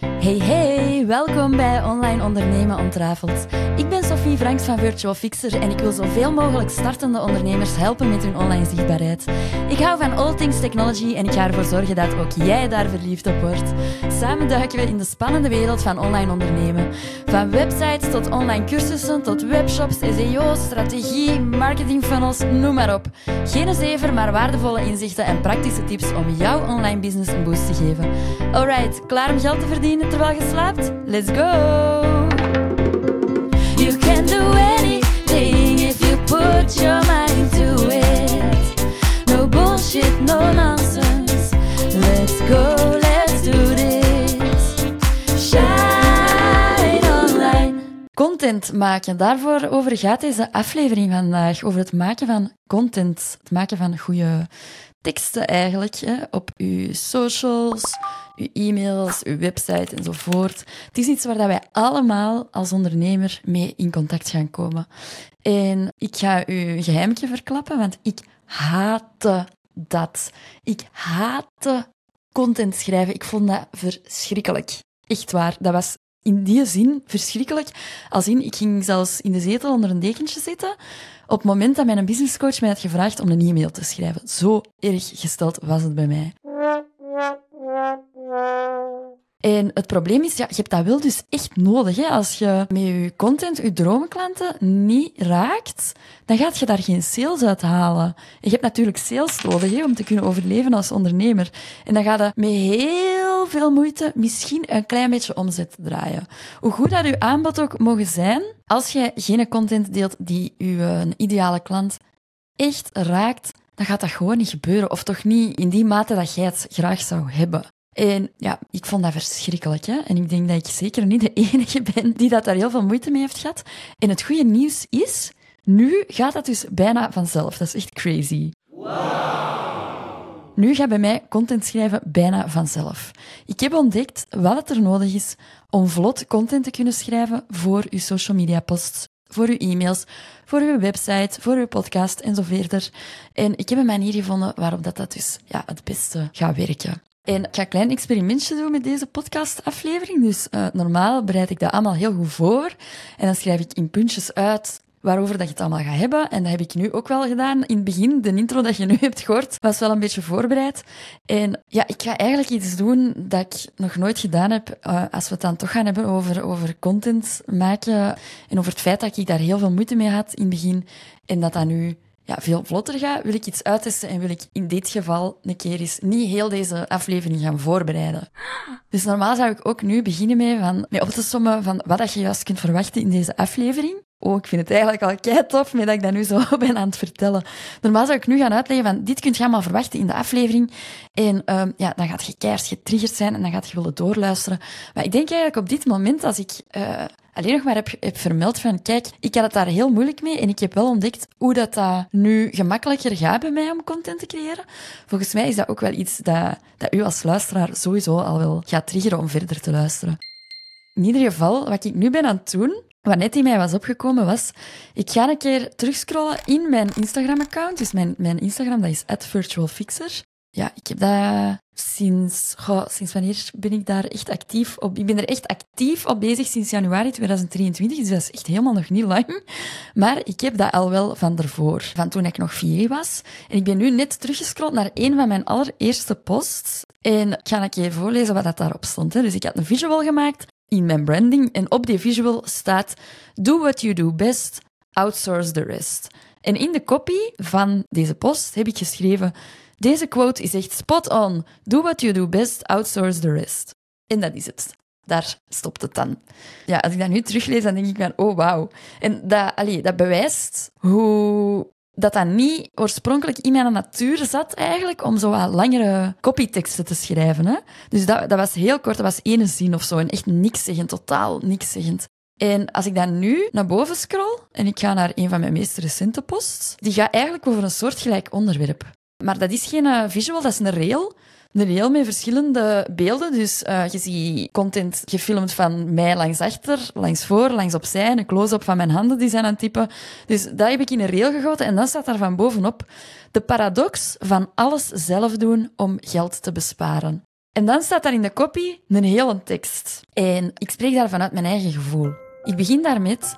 thank you Hey hey, welkom bij Online Ondernemen Ontrafeld. Ik ben Sophie Franks van Virtual Fixer en ik wil zoveel mogelijk startende ondernemers helpen met hun online zichtbaarheid. Ik hou van all things technology en ik ga ervoor zorgen dat ook jij daar verliefd op wordt. Samen duiken we in de spannende wereld van online ondernemen. Van websites tot online cursussen tot webshops, SEO, strategie, marketing funnels, noem maar op. Geen zever, maar waardevolle inzichten en praktische tips om jouw online business een boost te geven. Alright, klaar om geld te verdienen terwijl je slaapt? Let's go! You can do anything if you put your mind to it. No bullshit, no nonsense. Let's go, let's do this. Shine online. Content maken, daarvoor over gaat deze aflevering vandaag. Over het maken van content, het maken van goede teksten eigenlijk, hè, op uw socials, uw e-mails, uw website enzovoort. Het is iets waar dat wij allemaal als ondernemer mee in contact gaan komen. En ik ga u een verklappen, want ik haatte dat. Ik haatte content schrijven. Ik vond dat verschrikkelijk. Echt waar. Dat was in die zin verschrikkelijk. Als in, ik ging zelfs in de zetel onder een dekentje zitten op het moment dat mijn businesscoach mij had gevraagd om een e-mail te schrijven. Zo erg gesteld was het bij mij. En het probleem is, ja, je hebt dat wel dus echt nodig. Hè? Als je met je content je droomklanten niet raakt, dan gaat je daar geen sales uit halen. En je hebt natuurlijk sales nodig hè, om te kunnen overleven als ondernemer. En dan gaat je met heel veel moeite misschien een klein beetje omzet draaien. Hoe goed dat je aanbod ook mogen zijn, als je geen content deelt die je ideale klant echt raakt, dan gaat dat gewoon niet gebeuren. Of toch niet in die mate dat jij het graag zou hebben. En ja, ik vond dat verschrikkelijk. Hè? En ik denk dat ik zeker niet de enige ben die dat daar heel veel moeite mee heeft gehad. En het goede nieuws is, nu gaat dat dus bijna vanzelf. Dat is echt crazy. Nu gaat bij mij content schrijven bijna vanzelf. Ik heb ontdekt wat het er nodig is om vlot content te kunnen schrijven voor uw social media posts, voor uw e-mails, voor uw website, voor uw podcast en zo verder. En ik heb een manier gevonden waarop dat, dat dus ja, het beste gaat werken. En ik ga een klein experimentje doen met deze podcastaflevering. Dus uh, normaal bereid ik dat allemaal heel goed voor. En dan schrijf ik in puntjes uit waarover dat je het allemaal gaat hebben. En dat heb ik nu ook wel gedaan. In het begin, de intro dat je nu hebt gehoord, was wel een beetje voorbereid. En ja, ik ga eigenlijk iets doen dat ik nog nooit gedaan heb. Uh, als we het dan toch gaan hebben over, over content maken en over het feit dat ik daar heel veel moeite mee had in het begin. En dat dat nu ja, veel vlotter ga, wil ik iets uittesten en wil ik in dit geval een keer eens niet heel deze aflevering gaan voorbereiden. Dus normaal zou ik ook nu beginnen mee, van, mee op te sommen van wat dat je juist kunt verwachten in deze aflevering. Oh, ik vind het eigenlijk al kei tof met dat ik dat nu zo ben aan het vertellen. Normaal zou ik nu gaan uitleggen van dit kunt je allemaal verwachten in de aflevering. En um, ja, dan gaat je keihard getriggerd zijn en dan gaat je willen doorluisteren. Maar ik denk eigenlijk op dit moment, als ik uh, alleen nog maar heb, heb vermeld van kijk, ik had het daar heel moeilijk mee en ik heb wel ontdekt hoe dat, dat nu gemakkelijker gaat bij mij om content te creëren. Volgens mij is dat ook wel iets dat, dat u als luisteraar sowieso al wel gaat triggeren om verder te luisteren. In ieder geval, wat ik nu ben aan het doen, wat net in mij was opgekomen was, ik ga een keer terugscrollen in mijn Instagram-account. Dus mijn, mijn Instagram, dat is virtualfixer. Ja, ik heb dat sinds, sinds wanneer ben ik daar echt actief op? Ik ben er echt actief op bezig sinds januari 2023, dus dat is echt helemaal nog niet lang. Maar ik heb dat al wel van ervoor, van toen ik nog VA was. En ik ben nu net teruggescrolld naar een van mijn allereerste posts. En ik ga een keer voorlezen wat dat daarop stond. Hè. Dus ik had een visual gemaakt in mijn branding en op die visual staat Do what you do best, outsource the rest. En in de copy van deze post heb ik geschreven deze quote is echt spot on. Do what you do best, outsource the rest. En dat is het. Daar stopt het dan. Ja, als ik dat nu teruglees, dan denk ik van, oh wauw. En dat, allee, dat bewijst hoe dat dat niet oorspronkelijk in mijn natuur zat eigenlijk, om zo wat langere copyteksten te schrijven. Hè? Dus dat, dat was heel kort, dat was één zin of zo. En echt niks zeggend, totaal niks zeggend. En als ik dan nu naar boven scroll en ik ga naar een van mijn meest recente posts, die gaat eigenlijk over een soortgelijk onderwerp. Maar dat is geen eh, visual, dat is een reel. Een reel met verschillende beelden. Dus uh, je ziet content gefilmd van mij langs achter, langs voor, langs opzij. Een close-up van mijn handen die zijn aan het typen. Dus dat heb ik in een reel gegoten. En dan staat daar van bovenop de paradox van alles zelf doen om geld te besparen. En dan staat daar in de copy een hele tekst. En ik spreek daar vanuit mijn eigen gevoel. Ik begin daarmet.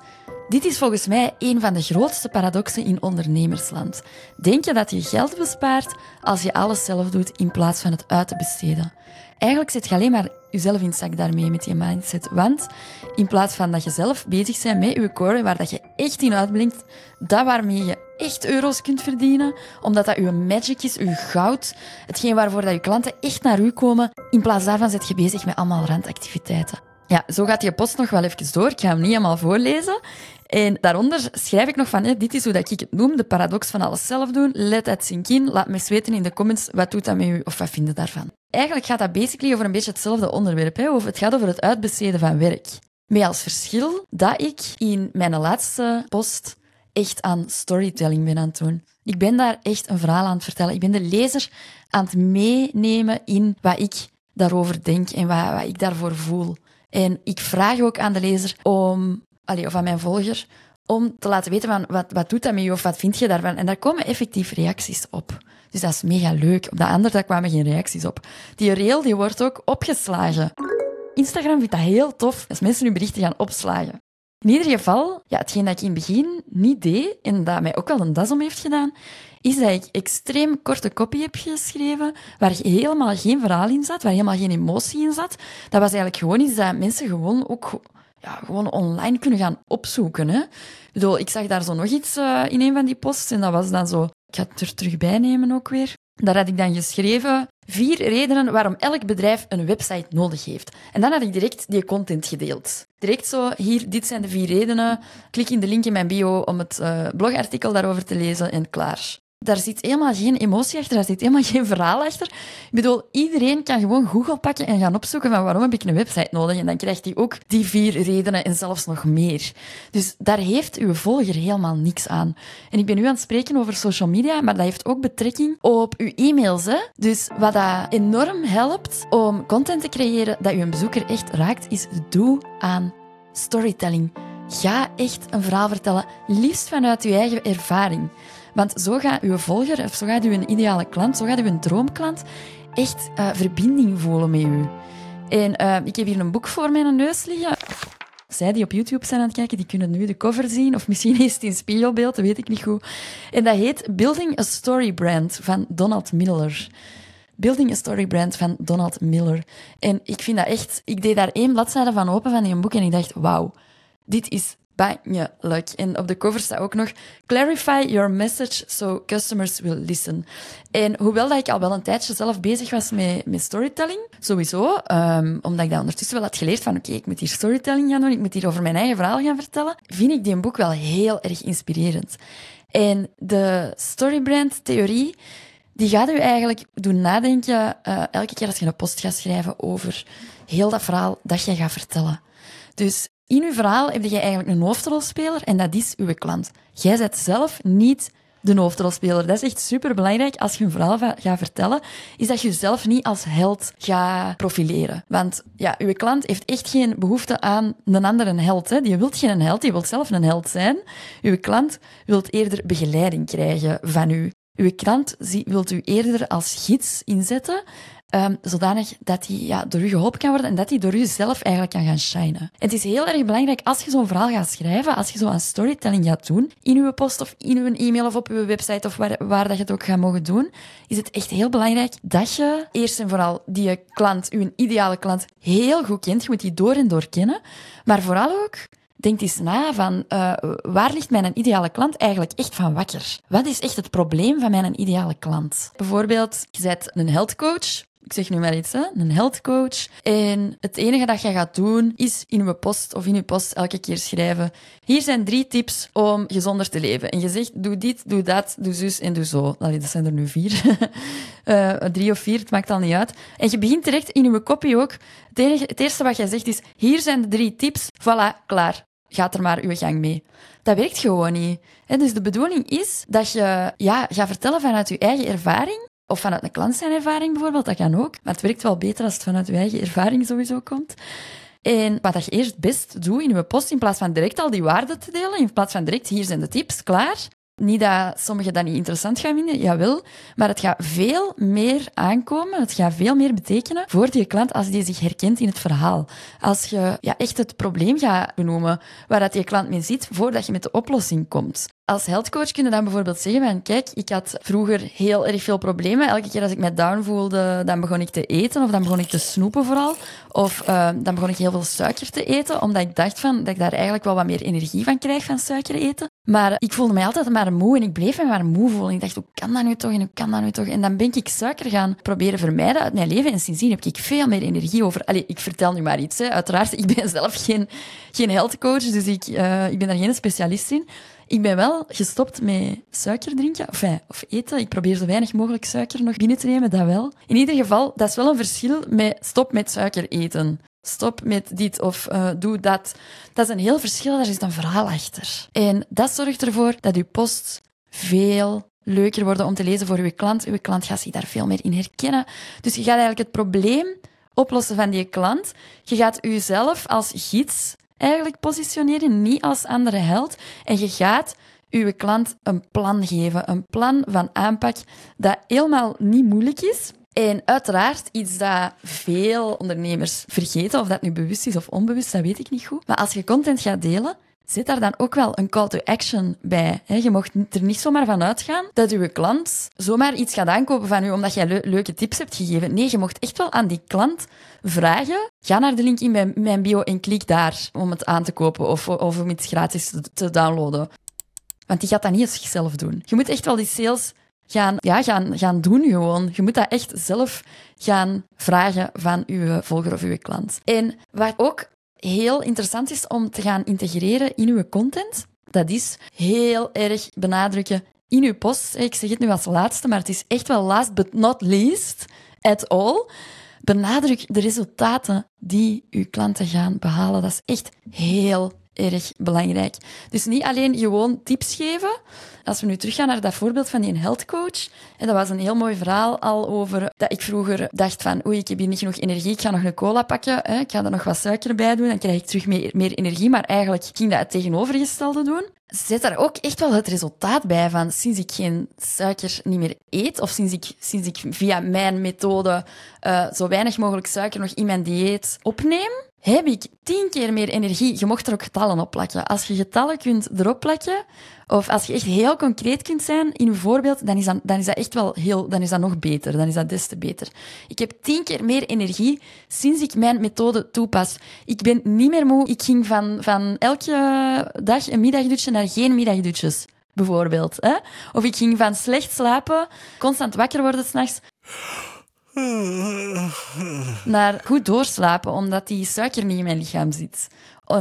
Dit is volgens mij een van de grootste paradoxen in ondernemersland. Denk je dat je geld bespaart als je alles zelf doet in plaats van het uit te besteden? Eigenlijk zet je alleen maar jezelf in zak daarmee met je mindset. Want in plaats van dat je zelf bezig bent met je core, waar dat je echt in uitblinkt, dat waarmee je echt euro's kunt verdienen, omdat dat je magic is, je goud, hetgeen waarvoor dat je klanten echt naar u komen, in plaats daarvan zit je bezig met allemaal randactiviteiten. Ja, zo gaat je post nog wel even door. Ik ga hem niet helemaal voorlezen. En daaronder schrijf ik nog van, dit is hoe dat ik het noem, de paradox van alles zelf doen. Let dat sink in. Laat me weten in de comments, wat doet dat met u of wat vind je daarvan? Eigenlijk gaat dat basically over een beetje hetzelfde onderwerp. Hè? Het gaat over het uitbesteden van werk. Met als verschil dat ik in mijn laatste post echt aan storytelling ben aan het doen. Ik ben daar echt een verhaal aan het vertellen. Ik ben de lezer aan het meenemen in wat ik daarover denk en wat, wat ik daarvoor voel. En ik vraag ook aan de lezer om, of aan mijn volger, om te laten weten van wat, wat doet dat met je of wat vind je daarvan. En daar komen effectief reacties op. Dus dat is mega leuk. Op dat andere daar kwamen geen reacties op. Die reel die wordt ook opgeslagen. Instagram vindt dat heel tof als mensen hun berichten gaan opslagen. In ieder geval, ja, hetgeen dat ik in het begin niet deed, en dat mij ook wel een das om heeft gedaan, is dat ik extreem korte copy heb geschreven, waar helemaal geen verhaal in zat, waar helemaal geen emotie in zat. Dat was eigenlijk gewoon iets dat mensen gewoon ook ja, gewoon online kunnen gaan opzoeken. Hè. Ik ik zag daar zo nog iets uh, in een van die posts, en dat was dan zo... Ik ga het er terug bij nemen ook weer. Daar had ik dan geschreven vier redenen waarom elk bedrijf een website nodig heeft. En dan had ik direct die content gedeeld. Direct zo, hier, dit zijn de vier redenen. Klik in de link in mijn bio om het uh, blogartikel daarover te lezen en klaar. Daar zit helemaal geen emotie achter, daar zit helemaal geen verhaal achter. Ik bedoel, iedereen kan gewoon Google pakken en gaan opzoeken van waarom heb ik een website nodig. En dan krijgt hij ook die vier redenen en zelfs nog meer. Dus daar heeft uw volger helemaal niks aan. En ik ben nu aan het spreken over social media, maar dat heeft ook betrekking op uw e-mails. Hè? Dus wat dat enorm helpt om content te creëren dat uw bezoeker echt raakt, is doe aan storytelling. Ga echt een verhaal vertellen, liefst vanuit uw eigen ervaring. Want zo gaat uw volger, of zo gaat uw ideale klant, zo gaat uw droomklant echt uh, verbinding voelen met u. En uh, ik heb hier een boek voor mijn neus liggen. Zij die op YouTube zijn aan het kijken, die kunnen nu de cover zien. Of misschien is het in spiegelbeeld, weet ik niet goed. En dat heet Building a Story Brand van Donald Miller. Building a Story Brand van Donald Miller. En ik vind dat echt... Ik deed daar één bladzijde van open van die boek en ik dacht, wauw, dit is bangelijk. En op de cover staat ook nog Clarify your message so customers will listen. En hoewel dat ik al wel een tijdje zelf bezig was met, met storytelling, sowieso, um, omdat ik dat ondertussen wel had geleerd van oké, ik moet hier storytelling gaan doen, ik moet hier over mijn eigen verhaal gaan vertellen, vind ik die boek wel heel erg inspirerend. En de storybrand-theorie, die gaat u eigenlijk doen nadenken uh, elke keer als je een post gaat schrijven over heel dat verhaal dat je gaat vertellen. Dus in uw verhaal heb je eigenlijk een hoofdrolspeler en dat is uw klant. Jij bent zelf niet de hoofdrolspeler. Dat is echt super belangrijk als je een verhaal gaat vertellen, is dat je jezelf niet als held gaat profileren. Want ja, uw klant heeft echt geen behoefte aan een andere held. Hè. Die wilt geen held, die wilt zelf een held zijn. Uw klant wilt eerder begeleiding krijgen van u. Uw klant wilt u eerder als gids inzetten Um, zodanig dat die ja, door u geholpen kan worden en dat die door u zelf eigenlijk kan gaan shinen. Het is heel erg belangrijk als je zo'n verhaal gaat schrijven, als je zo aan storytelling gaat doen, in uw post of in uw e-mail of op uw website of waar, waar dat je het ook gaat mogen doen, is het echt heel belangrijk dat je eerst en vooral die klant, uw ideale klant, heel goed kent. Je moet die door en door kennen. Maar vooral ook Denk eens na van uh, waar ligt mijn ideale klant eigenlijk echt van wakker? Wat is echt het probleem van mijn ideale klant? Bijvoorbeeld, je bent een health coach ik zeg nu maar iets, hè, een health coach. En het enige dat je gaat doen, is in je post of in je post elke keer schrijven. Hier zijn drie tips om gezonder te leven. En je zegt, doe dit, doe dat, doe zus en doe zo. Dat zijn er nu vier. uh, drie of vier, het maakt al niet uit. En je begint direct in je kopie ook. Het, enige, het eerste wat jij zegt is, hier zijn de drie tips. Voilà, klaar. Gaat er maar uw gang mee. Dat werkt gewoon niet. Dus de bedoeling is dat je ja, gaat vertellen vanuit je eigen ervaring of vanuit een klant zijn ervaring bijvoorbeeld, dat kan ook. Maar het werkt wel beter als het vanuit je eigen ervaring sowieso komt. En wat je eerst best doet in je post, in plaats van direct al die waarden te delen, in plaats van direct hier zijn de tips, klaar, Niet dat sommigen dat niet interessant gaan vinden, jawel. Maar het gaat veel meer aankomen, het gaat veel meer betekenen voor die klant als die zich herkent in het verhaal. Als je ja, echt het probleem gaat benoemen waar dat die klant mee zit, voordat je met de oplossing komt. Als healthcoach kun je dan bijvoorbeeld zeggen van, kijk, ik had vroeger heel erg veel problemen. Elke keer als ik me down voelde, dan begon ik te eten of dan begon ik te snoepen vooral. Of uh, dan begon ik heel veel suiker te eten, omdat ik dacht van, dat ik daar eigenlijk wel wat meer energie van krijg van suiker eten. Maar ik voelde mij altijd maar moe en ik bleef me maar moe voelen. Ik dacht, hoe kan dat nu toch en hoe kan dat nu toch? En dan ben ik suiker gaan proberen vermijden uit mijn leven. En sindsdien heb ik veel meer energie over... Allee, ik vertel nu maar iets, hè. uiteraard. Ik ben zelf geen, geen healthcoach, dus ik, uh, ik ben daar geen specialist in. Ik ben wel gestopt met suiker drinken, of, of eten. Ik probeer zo weinig mogelijk suiker nog binnen te nemen, dat wel. In ieder geval, dat is wel een verschil met stop met suiker eten. Stop met dit of uh, doe dat. Dat is een heel verschil, daar is een verhaal achter. En dat zorgt ervoor dat uw post veel leuker worden om te lezen voor uw klant. Uw klant gaat zich daar veel meer in herkennen. Dus je gaat eigenlijk het probleem oplossen van die klant. Je gaat uzelf als gids eigenlijk positioneren, niet als andere held. En je gaat uw klant een plan geven, een plan van aanpak dat helemaal niet moeilijk is. En uiteraard iets dat veel ondernemers vergeten, of dat nu bewust is of onbewust, dat weet ik niet goed. Maar als je content gaat delen, zit daar dan ook wel een call to action bij. Je mocht er niet zomaar van uitgaan dat uw klant zomaar iets gaat aankopen van u omdat jij leuke tips hebt gegeven. Nee, je mocht echt wel aan die klant vragen. Ga naar de link in mijn, bio en klik daar om het aan te kopen of, of om iets gratis te, downloaden. Want die gaat dat niet zichzelf doen. Je moet echt wel die sales gaan, ja, gaan, gaan doen gewoon. Je moet dat echt zelf gaan vragen van uw volger of uw klant. En wat ook heel interessant is om te gaan integreren in uw content, dat is heel erg benadrukken in uw post. Ik zeg het nu als laatste, maar het is echt wel last but not least at all. Benadruk de resultaten die uw klanten gaan behalen. Dat is echt heel erg belangrijk. Dus niet alleen gewoon tips geven. Als we nu teruggaan naar dat voorbeeld van die health coach. En dat was een heel mooi verhaal al over dat ik vroeger dacht van oei, ik heb hier niet genoeg energie, ik ga nog een cola pakken. Hè, ik ga er nog wat suiker bij doen, dan krijg ik terug meer, meer energie. Maar eigenlijk ging dat het tegenovergestelde doen. Zet daar ook echt wel het resultaat bij van sinds ik geen suiker niet meer eet, of sinds ik, sinds ik via mijn methode uh, zo weinig mogelijk suiker nog in mijn dieet opneem, heb ik tien keer meer energie. Je mocht er ook getallen op plakken. Als je getallen kunt erop plakken, of als je echt heel concreet kunt zijn in je voorbeeld, dan is, dat, dan is dat echt wel heel, dan is dat nog beter. Dan is dat des te beter. Ik heb tien keer meer energie sinds ik mijn methode toepas. Ik ben niet meer moe. Ik ging van, van elke dag een middagdutje naar geen middagdutjes, bijvoorbeeld. Hè? Of ik ging van slecht slapen, constant wakker worden s'nachts naar goed doorslapen, omdat die suiker niet in mijn lichaam zit.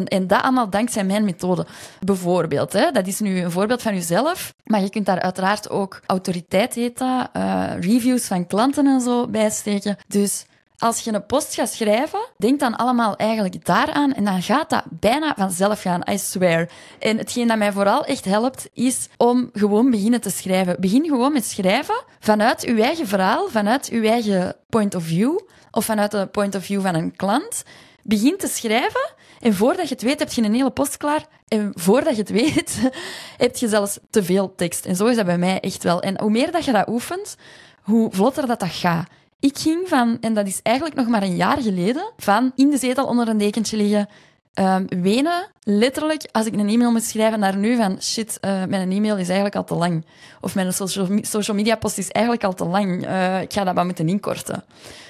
En dat allemaal dankzij mijn methode. Bijvoorbeeld, hè, dat is nu een voorbeeld van jezelf, maar je kunt daar uiteraard ook autoriteit dat, uh, reviews van klanten en zo bijsteken. Dus als je een post gaat schrijven, denk dan allemaal eigenlijk daaraan en dan gaat dat bijna vanzelf gaan, I swear. En hetgeen dat mij vooral echt helpt, is om gewoon beginnen te schrijven. Begin gewoon met schrijven vanuit uw eigen verhaal, vanuit uw eigen point of view of vanuit de point of view van een klant. Begin te schrijven en voordat je het weet, heb je een hele post klaar. En voordat je het weet, heb je zelfs te veel tekst. En zo is dat bij mij echt wel. En hoe meer dat je dat oefent, hoe vlotter dat dat gaat. Ik ging van, en dat is eigenlijk nog maar een jaar geleden, van in de zetel onder een dekentje liggen, um, wenen, letterlijk, als ik een e-mail moet schrijven, naar nu van shit, uh, mijn e-mail is eigenlijk al te lang. Of mijn social, social media post is eigenlijk al te lang. Uh, ik ga dat maar moeten inkorten.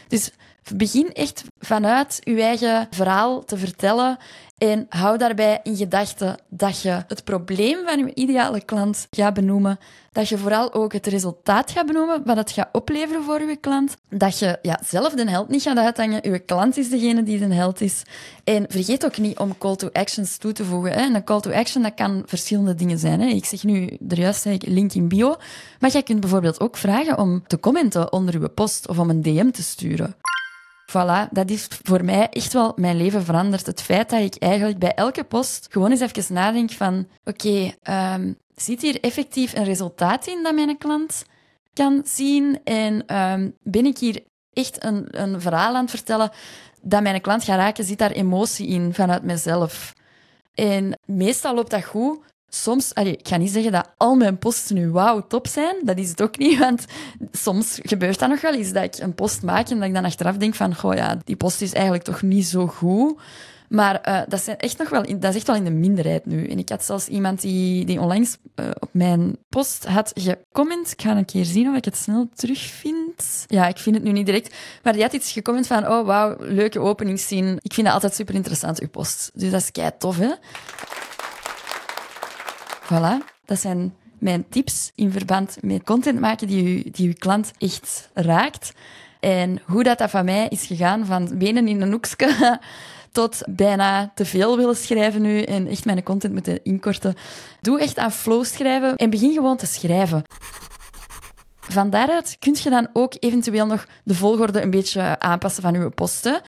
Dus begin echt vanuit je eigen verhaal te vertellen en hou daarbij in gedachten dat je het probleem van je ideale klant gaat benoemen. Dat je vooral ook het resultaat gaat benoemen, wat het gaat opleveren voor je klant. Dat je ja, zelf de held niet gaat uithangen. Je klant is degene die de held is. En vergeet ook niet om call to actions toe te voegen. Hè. een call to action dat kan verschillende dingen zijn. Hè. Ik zeg nu, er juist zeg ik link in bio. Maar jij kunt bijvoorbeeld ook vragen om te commenten onder je post of om een DM te sturen. Voilà, dat is voor mij echt wel mijn leven veranderd. Het feit dat ik eigenlijk bij elke post gewoon eens even nadenk van oké, um, zit hier effectief een resultaat in dat mijn klant kan zien? En um, ben ik hier echt een, een verhaal aan het vertellen dat mijn klant gaat raken? Zit daar emotie in vanuit mezelf? En meestal loopt dat goed, soms, ik ga niet zeggen dat al mijn posts nu wauw top zijn, dat is het ook niet, want soms gebeurt dat nog wel eens dat ik een post maak en dat ik dan achteraf denk van, goh ja, die post is eigenlijk toch niet zo goed. Maar uh, dat, zijn echt nog wel dat is echt wel in de minderheid nu. En ik had zelfs iemand die, die onlangs uh, op mijn post had gecomment. Ik ga een keer zien of ik het snel terugvind. Ja, ik vind het nu niet direct. Maar die had iets gecomment van, oh wauw, leuke openingszin. Ik vind dat altijd super interessant, uw post. Dus dat is kei tof, hè? Voilà, dat zijn mijn tips in verband met content maken die, u, die uw klant echt raakt. En hoe dat, dat van mij is gegaan, van benen in een hoekje tot bijna te veel willen schrijven nu en echt mijn content moeten inkorten. Doe echt aan flow schrijven en begin gewoon te schrijven. Van daaruit kun je dan ook eventueel nog de volgorde een beetje aanpassen van uw posten.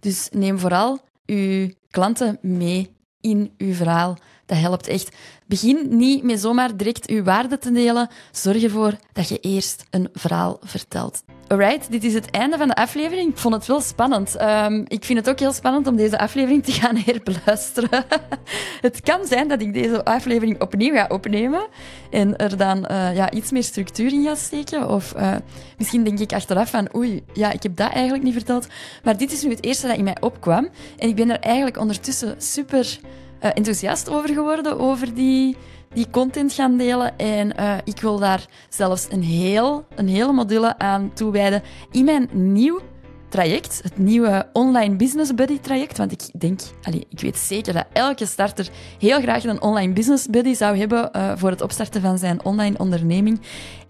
Dus neem vooral uw klanten mee in uw verhaal. Dat helpt echt. Begin niet met zomaar direct uw waarde te delen. Zorg ervoor dat je eerst een verhaal vertelt. Alright, dit is het einde van de aflevering. Ik vond het wel spannend. Um, ik vind het ook heel spannend om deze aflevering te gaan herbeluisteren. het kan zijn dat ik deze aflevering opnieuw ga opnemen en er dan uh, ja, iets meer structuur in ga steken. Of uh, misschien denk ik achteraf van oei, ja, ik heb dat eigenlijk niet verteld. Maar dit is nu het eerste dat in mij opkwam. En ik ben er eigenlijk ondertussen super uh, enthousiast over geworden, over die die content gaan delen. En uh, ik wil daar zelfs een, heel, een hele module aan toewijden in mijn nieuw traject, het nieuwe Online Business Buddy traject. Want ik denk, allez, ik weet zeker dat elke starter heel graag een Online Business Buddy zou hebben uh, voor het opstarten van zijn online onderneming.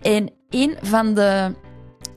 En een van de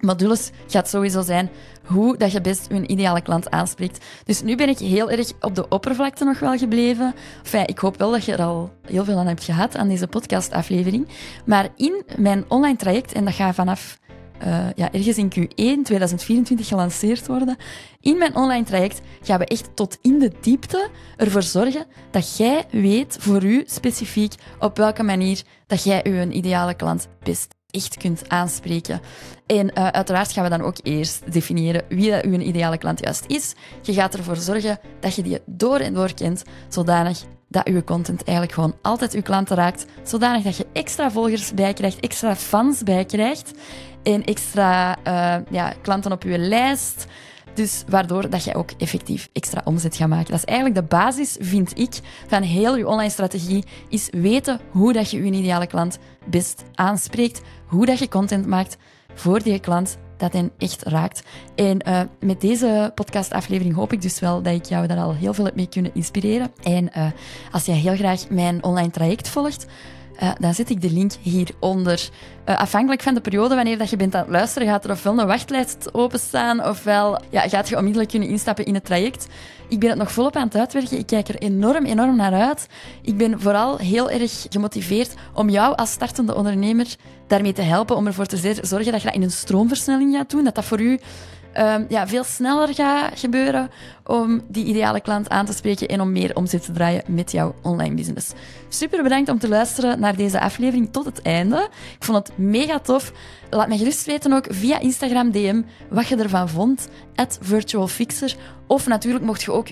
modules gaat sowieso zijn hoe dat je best je ideale klant aanspreekt. Dus nu ben ik heel erg op de oppervlakte nog wel gebleven. Enfin, ik hoop wel dat je er al heel veel aan hebt gehad aan deze podcastaflevering. Maar in mijn online traject, en dat gaat vanaf uh, ja, ergens in Q1 2024 gelanceerd worden. In mijn online traject gaan we echt tot in de diepte ervoor zorgen dat jij weet voor u specifiek op welke manier dat jij uw ideale klant best echt kunt aanspreken. En uh, uiteraard gaan we dan ook eerst definiëren wie dat uw ideale klant juist is. Je gaat ervoor zorgen dat je die door en door kent, zodanig dat uw content eigenlijk gewoon altijd uw klanten raakt, zodanig dat je extra volgers bij krijgt, extra fans bij krijgt en extra uh, ja, klanten op uw lijst. Dus waardoor dat jij ook effectief extra omzet gaat maken. Dat is eigenlijk de basis, vind ik, van heel je online strategie, is weten hoe dat je je ideale klant best aanspreekt, hoe dat je content maakt voor die klant dat hen echt raakt. En uh, met deze podcastaflevering hoop ik dus wel dat ik jou daar al heel veel heb mee kunnen inspireren. En uh, als jij heel graag mijn online traject volgt, uh, dan zet ik de link hieronder. Uh, afhankelijk van de periode wanneer dat je bent aan het luisteren, gaat er ofwel een wachtlijst openstaan, ofwel ja, gaat je onmiddellijk kunnen instappen in het traject. Ik ben het nog volop aan het uitwerken. Ik kijk er enorm, enorm naar uit. Ik ben vooral heel erg gemotiveerd om jou als startende ondernemer daarmee te helpen, om ervoor te zorgen dat je dat in een stroomversnelling gaat doen, dat dat voor u um, ja, veel sneller gaat gebeuren om die ideale klant aan te spreken en om meer omzet te draaien met jouw online business. Super bedankt om te luisteren naar deze aflevering tot het einde. Ik vond het mega tof. Laat me gerust weten ook via Instagram DM wat je ervan vond. At virtualfixer. Of natuurlijk mocht je ook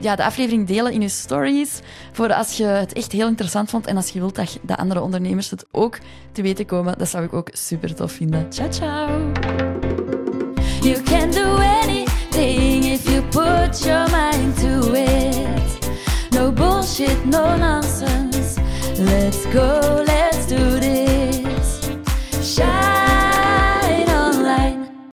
ja, de aflevering delen in je stories. Voor als je het echt heel interessant vond en als je wilt dat de andere ondernemers het ook te weten komen. Dat zou ik ook super tof vinden. Ciao, ciao! You can do anything if you put your mind to it. No bullshit, no nonsense. Let's go, let's do this. Shine